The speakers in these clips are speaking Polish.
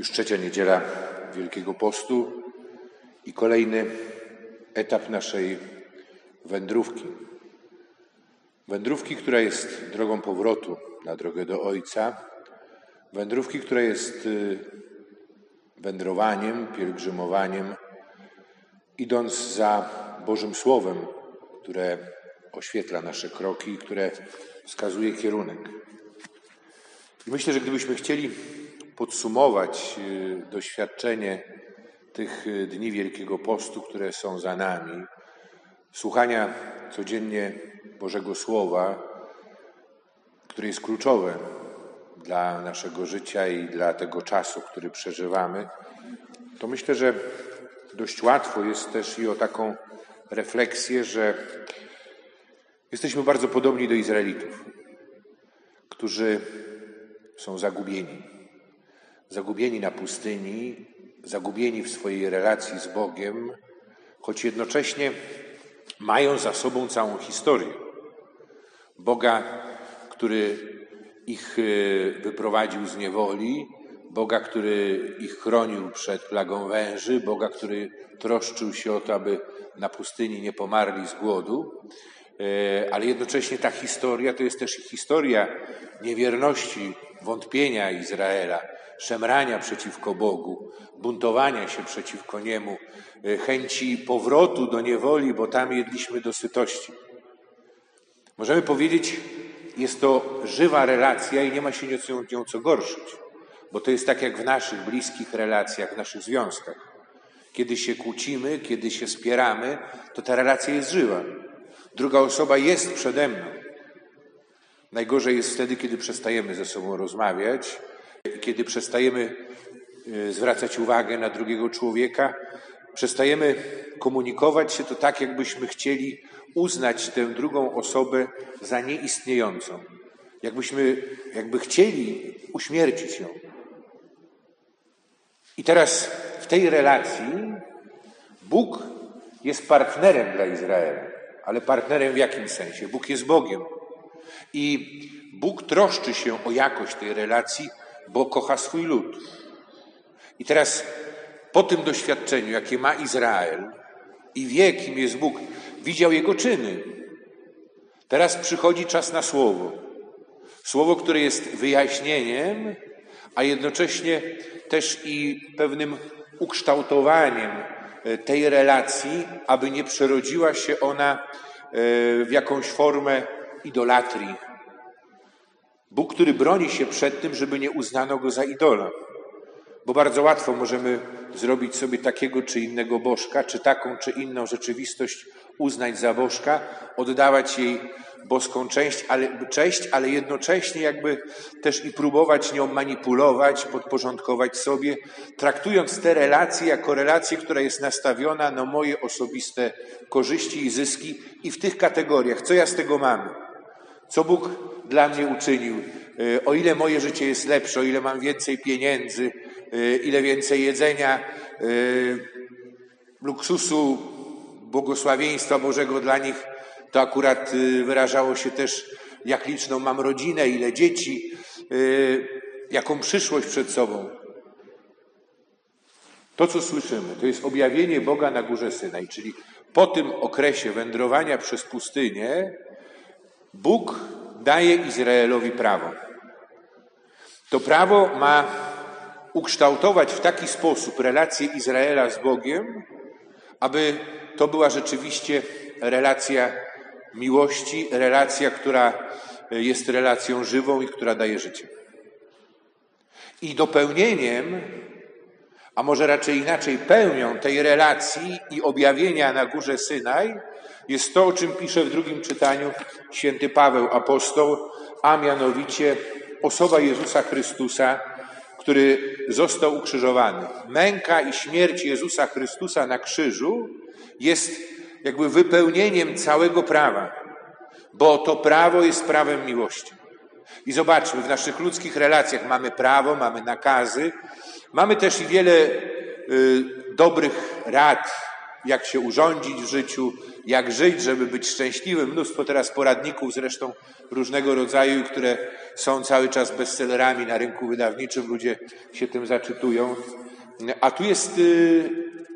Już trzecia niedziela Wielkiego Postu i kolejny etap naszej wędrówki. Wędrówki, która jest drogą powrotu na drogę do Ojca. Wędrówki, która jest y, wędrowaniem, pielgrzymowaniem, idąc za Bożym Słowem, które oświetla nasze kroki, które wskazuje kierunek. I myślę, że gdybyśmy chcieli podsumować y, doświadczenie tych y, dni Wielkiego Postu, które są za nami, słuchania codziennie Bożego Słowa, które jest kluczowe dla naszego życia i dla tego czasu, który przeżywamy, to myślę, że dość łatwo jest też i o taką refleksję, że jesteśmy bardzo podobni do Izraelitów, którzy są zagubieni. Zagubieni na pustyni, zagubieni w swojej relacji z Bogiem, choć jednocześnie mają za sobą całą historię. Boga, który ich e, wyprowadził z niewoli, Boga, który ich chronił przed plagą węży, Boga, który troszczył się o to, aby na pustyni nie pomarli z głodu. E, ale jednocześnie ta historia to jest też historia niewierności, wątpienia Izraela, szemrania przeciwko Bogu, buntowania się przeciwko Niemu, e, chęci powrotu do niewoli, bo tam jedliśmy do sytości. Możemy powiedzieć, jest to żywa relacja i nie ma się nią, nią co gorszyć, bo to jest tak jak w naszych bliskich relacjach, w naszych związkach. Kiedy się kłócimy, kiedy się spieramy, to ta relacja jest żywa. Druga osoba jest przede mną. Najgorzej jest wtedy, kiedy przestajemy ze sobą rozmawiać, kiedy przestajemy e, zwracać uwagę na drugiego człowieka, przestajemy komunikować się, to tak, jakbyśmy chcieli uznać tę drugą osobę za nieistniejącą. Jakbyśmy, jakby chcieli uśmiercić ją. I teraz w tej relacji Bóg jest partnerem dla Izraela. Ale partnerem w jakim sensie? Bóg jest Bogiem. I Bóg troszczy się o jakość tej relacji, bo kocha swój lud. I teraz po tym doświadczeniu, jakie ma Izrael i wie, kim jest Bóg, widział jego czyny. Teraz przychodzi czas na słowo. Słowo, które jest wyjaśnieniem, a jednocześnie też i pewnym ukształtowaniem e, tej relacji, aby nie przerodziła się ona e, w jakąś formę idolatrii. Bóg, który broni się przed tym, żeby nie uznano go za idola. Bo bardzo łatwo możemy zrobić sobie takiego czy innego bożka, czy taką czy inną rzeczywistość uznać za bożka, oddawać jej boską część, ale, cześć, ale jednocześnie jakby też i próbować nią manipulować, podporządkować sobie, traktując te relacje jako relację, która jest nastawiona na moje osobiste korzyści i zyski i w tych kategoriach, co ja z tego mam, co Bóg dla mnie uczynił, e, o ile moje życie jest lepsze, o ile mam więcej pieniędzy, e, ile więcej jedzenia, e, luksusu, błogosławieństwa Bożego dla nich, to akurat wyrażało się też, jak liczną mam rodzinę, ile dzieci, jaką przyszłość przed sobą. To, co słyszymy, to jest objawienie Boga na górze Synaj, czyli po tym okresie wędrowania przez pustynię Bóg daje Izraelowi prawo. To prawo ma ukształtować w taki sposób relację Izraela z Bogiem, aby to była rzeczywiście relacja miłości, relacja, która jest relacją żywą i która daje życie. I dopełnieniem, a może raczej inaczej pełnią tej relacji i objawienia na górze Synaj jest to, o czym pisze w drugim czytaniu święty Paweł apostoł, a mianowicie osoba Jezusa Chrystusa, który został ukrzyżowany. Męka i śmierć Jezusa Chrystusa na krzyżu jest jakby wypełnieniem całego prawa, bo to prawo jest prawem miłości. I zobaczmy, w naszych ludzkich relacjach mamy prawo, mamy nakazy, mamy też i wiele y, dobrych rad, jak się urządzić w życiu, jak żyć, żeby być szczęśliwym. Mnóstwo teraz poradników zresztą różnego rodzaju, które są cały czas bestsellerami na rynku wydawniczym. Ludzie się tym zaczytują. A tu jest y,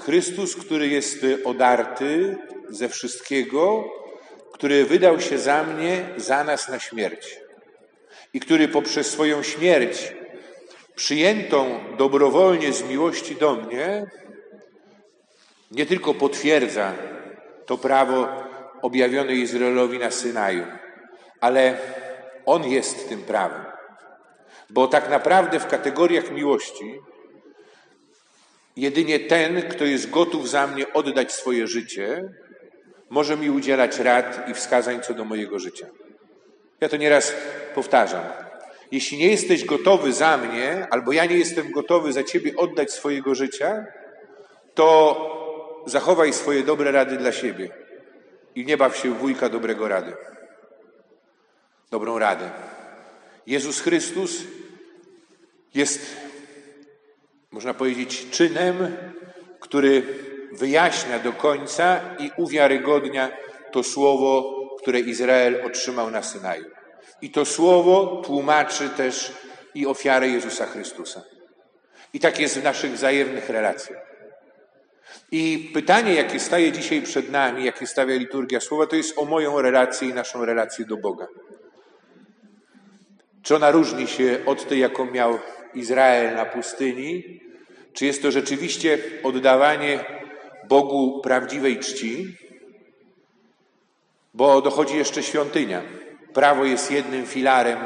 Chrystus, który jest odarty ze wszystkiego, który wydał się za mnie, za nas na śmierć. I który poprzez swoją śmierć, przyjętą dobrowolnie z miłości do mnie, nie tylko potwierdza to prawo objawione Izraelowi na Synaju, ale on jest tym prawem. Bo tak naprawdę w kategoriach miłości jedynie ten, kto jest gotów za mnie oddać swoje życie, może mi udzielać rad i wskazań co do mojego życia. Ja to nieraz powtarzam. Jeśli nie jesteś gotowy za mnie, albo ja nie jestem gotowy za ciebie oddać swojego życia, to zachowaj swoje dobre rady dla siebie i nie baw się wujka dobrego rady. Dobrą radę. Jezus Chrystus jest, można powiedzieć, czynem, który wyjaśnia do końca i uwiarygodnia to słowo, które Izrael otrzymał na Synaju. I to słowo tłumaczy też i ofiarę Jezusa Chrystusa. I tak jest w naszych wzajemnych relacjach. I pytanie, jakie staje dzisiaj przed nami, jakie stawia liturgia słowa, to jest o moją relację i naszą relację do Boga. Czy ona różni się od tej, jaką miał Izrael na pustyni? Czy jest to rzeczywiście oddawanie Bogu prawdziwej czci? Bo dochodzi jeszcze świątynia. Prawo jest jednym filarem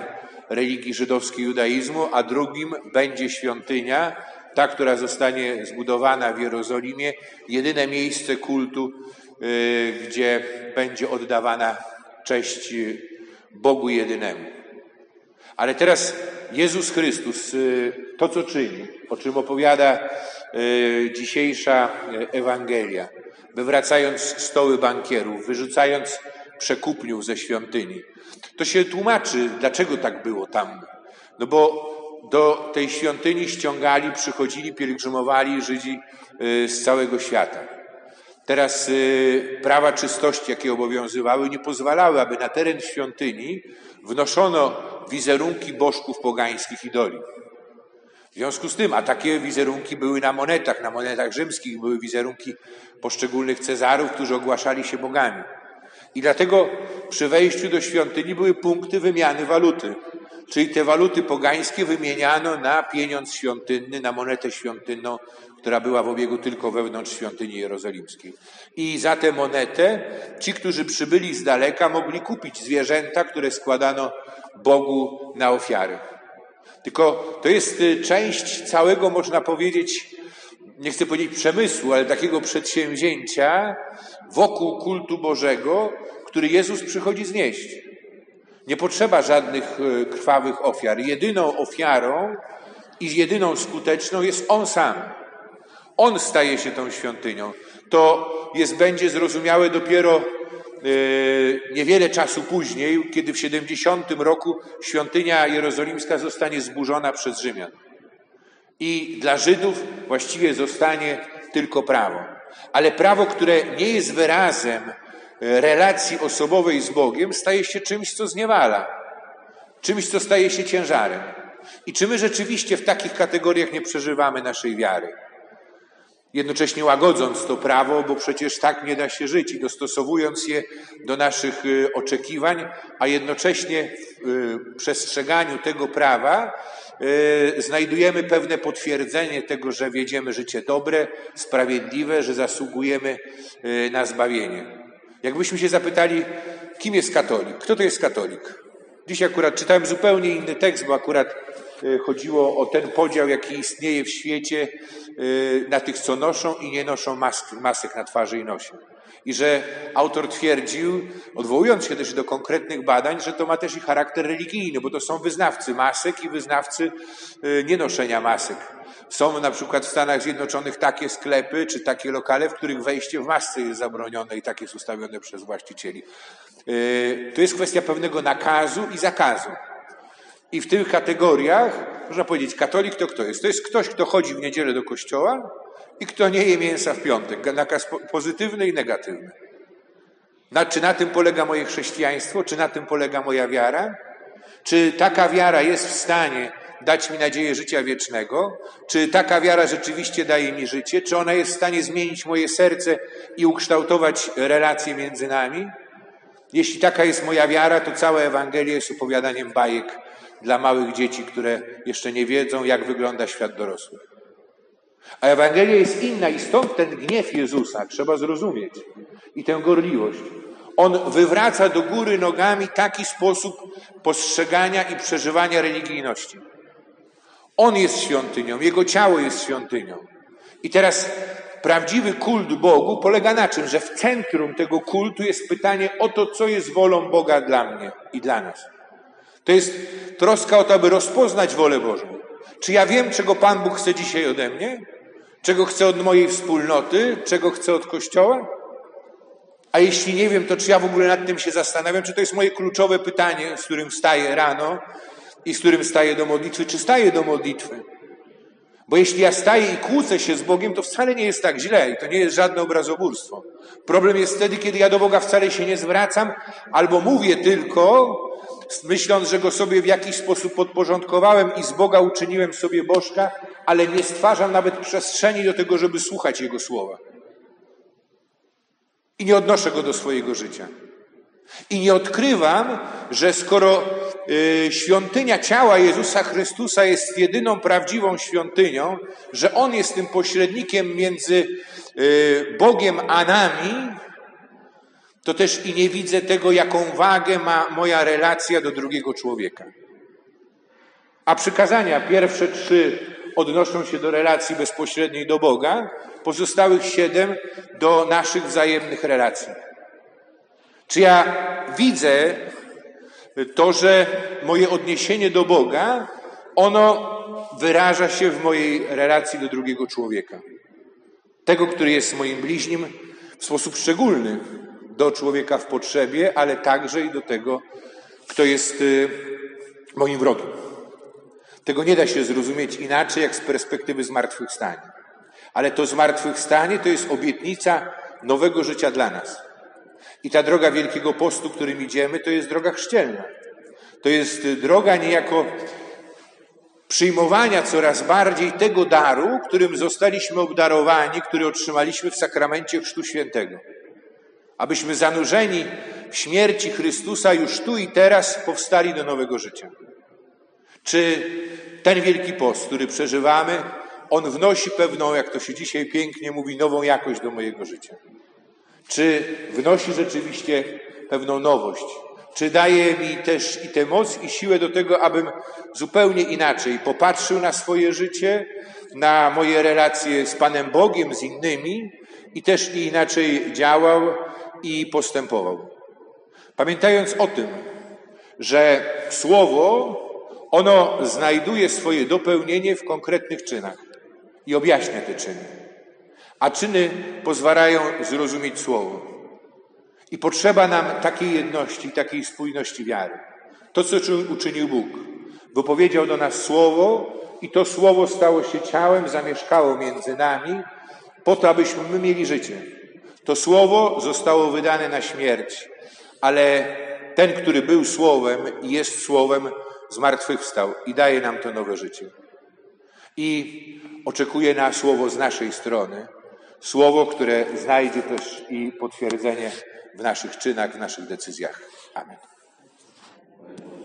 religii żydowskiej judaizmu, a drugim będzie świątynia, ta, która zostanie zbudowana w Jerozolimie, jedyne miejsce kultu, y, gdzie będzie oddawana cześć Bogu jedynemu. Ale teraz Jezus Chrystus, y, to co czyni, o czym opowiada y, dzisiejsza Ewangelia, wywracając stoły bankierów, wyrzucając przekupniów ze świątyni, to się tłumaczy, dlaczego tak było tam. No bo do tej świątyni ściągali, przychodzili, pielgrzymowali Żydzi y, z całego świata. Teraz y, prawa czystości, jakie obowiązywały, nie pozwalały, aby na teren świątyni wnoszono wizerunki bożków pogańskich idoli. W związku z tym, a takie wizerunki były na monetach, na monetach rzymskich były wizerunki poszczególnych cezarów, którzy ogłaszali się bogami. I dlatego przy wejściu do świątyni były punkty wymiany waluty. Czyli te waluty pogańskie wymieniano na pieniądz świątynny, na monetę świątynną, która była w obiegu tylko wewnątrz świątyni jerozolimskiej. I za tę monetę ci, którzy przybyli z daleka, mogli kupić zwierzęta, które składano Bogu na ofiary. Tylko to jest y, część całego, można powiedzieć, nie chcę powiedzieć przemysłu, ale takiego przedsięwzięcia wokół kultu Bożego, który Jezus przychodzi znieść. Nie potrzeba żadnych e, krwawych ofiar. Jedyną ofiarą i jedyną skuteczną jest On sam. On staje się tą świątynią. To jest, będzie zrozumiałe dopiero e, niewiele czasu później, kiedy w 70 roku świątynia jerozolimska zostanie zburzona przez Rzymian. I dla Żydów właściwie zostanie tylko prawo. Ale prawo, które nie jest wyrazem relacji osobowej z Bogiem staje się czymś, co zniewala, czymś, co staje się ciężarem. I czy my rzeczywiście w takich kategoriach nie przeżywamy naszej wiary? Jednocześnie łagodząc to prawo, bo przecież tak nie da się żyć i dostosowując je do naszych y, oczekiwań, a jednocześnie w y, przestrzeganiu tego prawa znajdujemy pewne potwierdzenie tego, że wiedziemy życie dobre, sprawiedliwe, że zasługujemy na zbawienie. Jakbyśmy się zapytali, kim jest katolik? Kto to jest katolik? Dziś akurat czytałem zupełnie inny tekst, bo akurat e, chodziło o ten podział, jaki istnieje w świecie e, na tych, co noszą i nie noszą mask, masek na twarzy i nosie. I że autor twierdził, odwołując się też do konkretnych badań, że to ma też i charakter religijny, bo to są wyznawcy masek i wyznawcy e, nienoszenia masek. Są na przykład w Stanach Zjednoczonych takie sklepy czy takie lokale, w których wejście w masce jest zabronione i tak jest ustawione przez właścicieli. E, to jest kwestia pewnego nakazu i zakazu. I w tych kategoriach, można powiedzieć, katolik to kto jest? To jest ktoś, kto chodzi w niedzielę do kościoła i kto nie je mięsa w piątek. Nakaz pozytywny i negatywny. Na, czy na tym polega moje chrześcijaństwo? Czy na tym polega moja wiara? Czy taka wiara jest w stanie dać mi nadzieję życia wiecznego? Czy taka wiara rzeczywiście daje mi życie? Czy ona jest w stanie zmienić moje serce i ukształtować relacje między nami? Jeśli taka jest moja wiara, to cała Ewangelia jest opowiadaniem bajek dla małych dzieci, które jeszcze nie wiedzą, jak wygląda świat dorosły. A Ewangelia jest inna i stąd ten gniew Jezusa trzeba zrozumieć i tę gorliwość. On wywraca do góry nogami taki sposób postrzegania i przeżywania religijności. On jest świątynią, jego ciało jest świątynią. I teraz prawdziwy kult Bogu polega na czym? Że w centrum tego kultu jest pytanie o to, co jest wolą Boga dla mnie i dla nas. To jest troska o to, aby rozpoznać wolę Bożą. Czy ja wiem, czego Pan Bóg chce dzisiaj ode mnie? Czego chce od mojej wspólnoty? Czego chce od Kościoła? A jeśli nie wiem, to czy ja w ogóle nad tym się zastanawiam? Czy to jest moje kluczowe pytanie, z którym wstaję rano i z którym staję do modlitwy? Czy staję do modlitwy? Bo jeśli ja staję i kłócę się z Bogiem, to wcale nie jest tak źle i to nie jest żadne obrazobórstwo. Problem jest wtedy, kiedy ja do Boga wcale się nie zwracam albo mówię tylko, myśląc, że Go sobie w jakiś sposób podporządkowałem i z Boga uczyniłem sobie Bożka, ale nie stwarzam nawet przestrzeni do tego, żeby słuchać Jego słowa. I nie odnoszę Go do swojego życia. I nie odkrywam, że skoro y, świątynia ciała Jezusa Chrystusa jest jedyną prawdziwą świątynią, że On jest tym pośrednikiem między y, Bogiem a nami, to też i nie widzę tego, jaką wagę ma moja relacja do drugiego człowieka. A przykazania, pierwsze trzy, odnoszą się do relacji bezpośredniej do Boga, pozostałych siedem do naszych wzajemnych relacji. Czy ja widzę to, że moje odniesienie do Boga, ono wyraża się w mojej relacji do drugiego człowieka. Tego, który jest moim bliźnim w sposób szczególny do człowieka w potrzebie, ale także i do tego, kto jest y, moim wrogiem. Tego nie da się zrozumieć inaczej, jak z perspektywy zmartwychwstania. Ale to zmartwychwstanie to jest obietnica nowego życia dla nas. I ta droga Wielkiego Postu, którym idziemy, to jest droga chrzcielna. To jest droga niejako przyjmowania coraz bardziej tego daru, którym zostaliśmy obdarowani, który otrzymaliśmy w sakramencie Chrztu Świętego. Abyśmy zanurzeni w śmierci Chrystusa już tu i teraz powstali do nowego życia. Czy ten Wielki Post, który przeżywamy, on wnosi pewną, jak to się dzisiaj pięknie mówi, nową jakość do mojego życia? Czy wnosi rzeczywiście pewną nowość? Czy daje mi też i tę moc i siłę do tego, abym zupełnie inaczej popatrzył na swoje życie, na moje relacje z Panem Bogiem, z innymi i też i inaczej działał i postępował? Pamiętając o tym, że Słowo, ono znajduje swoje dopełnienie w konkretnych czynach i objaśnia te czyny a czyny pozwalają zrozumieć Słowo. I potrzeba nam takiej jedności, takiej spójności wiary. To, co uczynił Bóg. Wypowiedział do nas Słowo i to Słowo stało się ciałem, zamieszkało między nami, po to, abyśmy my mieli życie. To Słowo zostało wydane na śmierć, ale ten, który był Słowem i jest Słowem, zmartwychwstał i daje nam to nowe życie. I oczekuje na Słowo z naszej strony, Słowo, które znajdzie też i potwierdzenie w naszych czynach, w naszych decyzjach. Amen.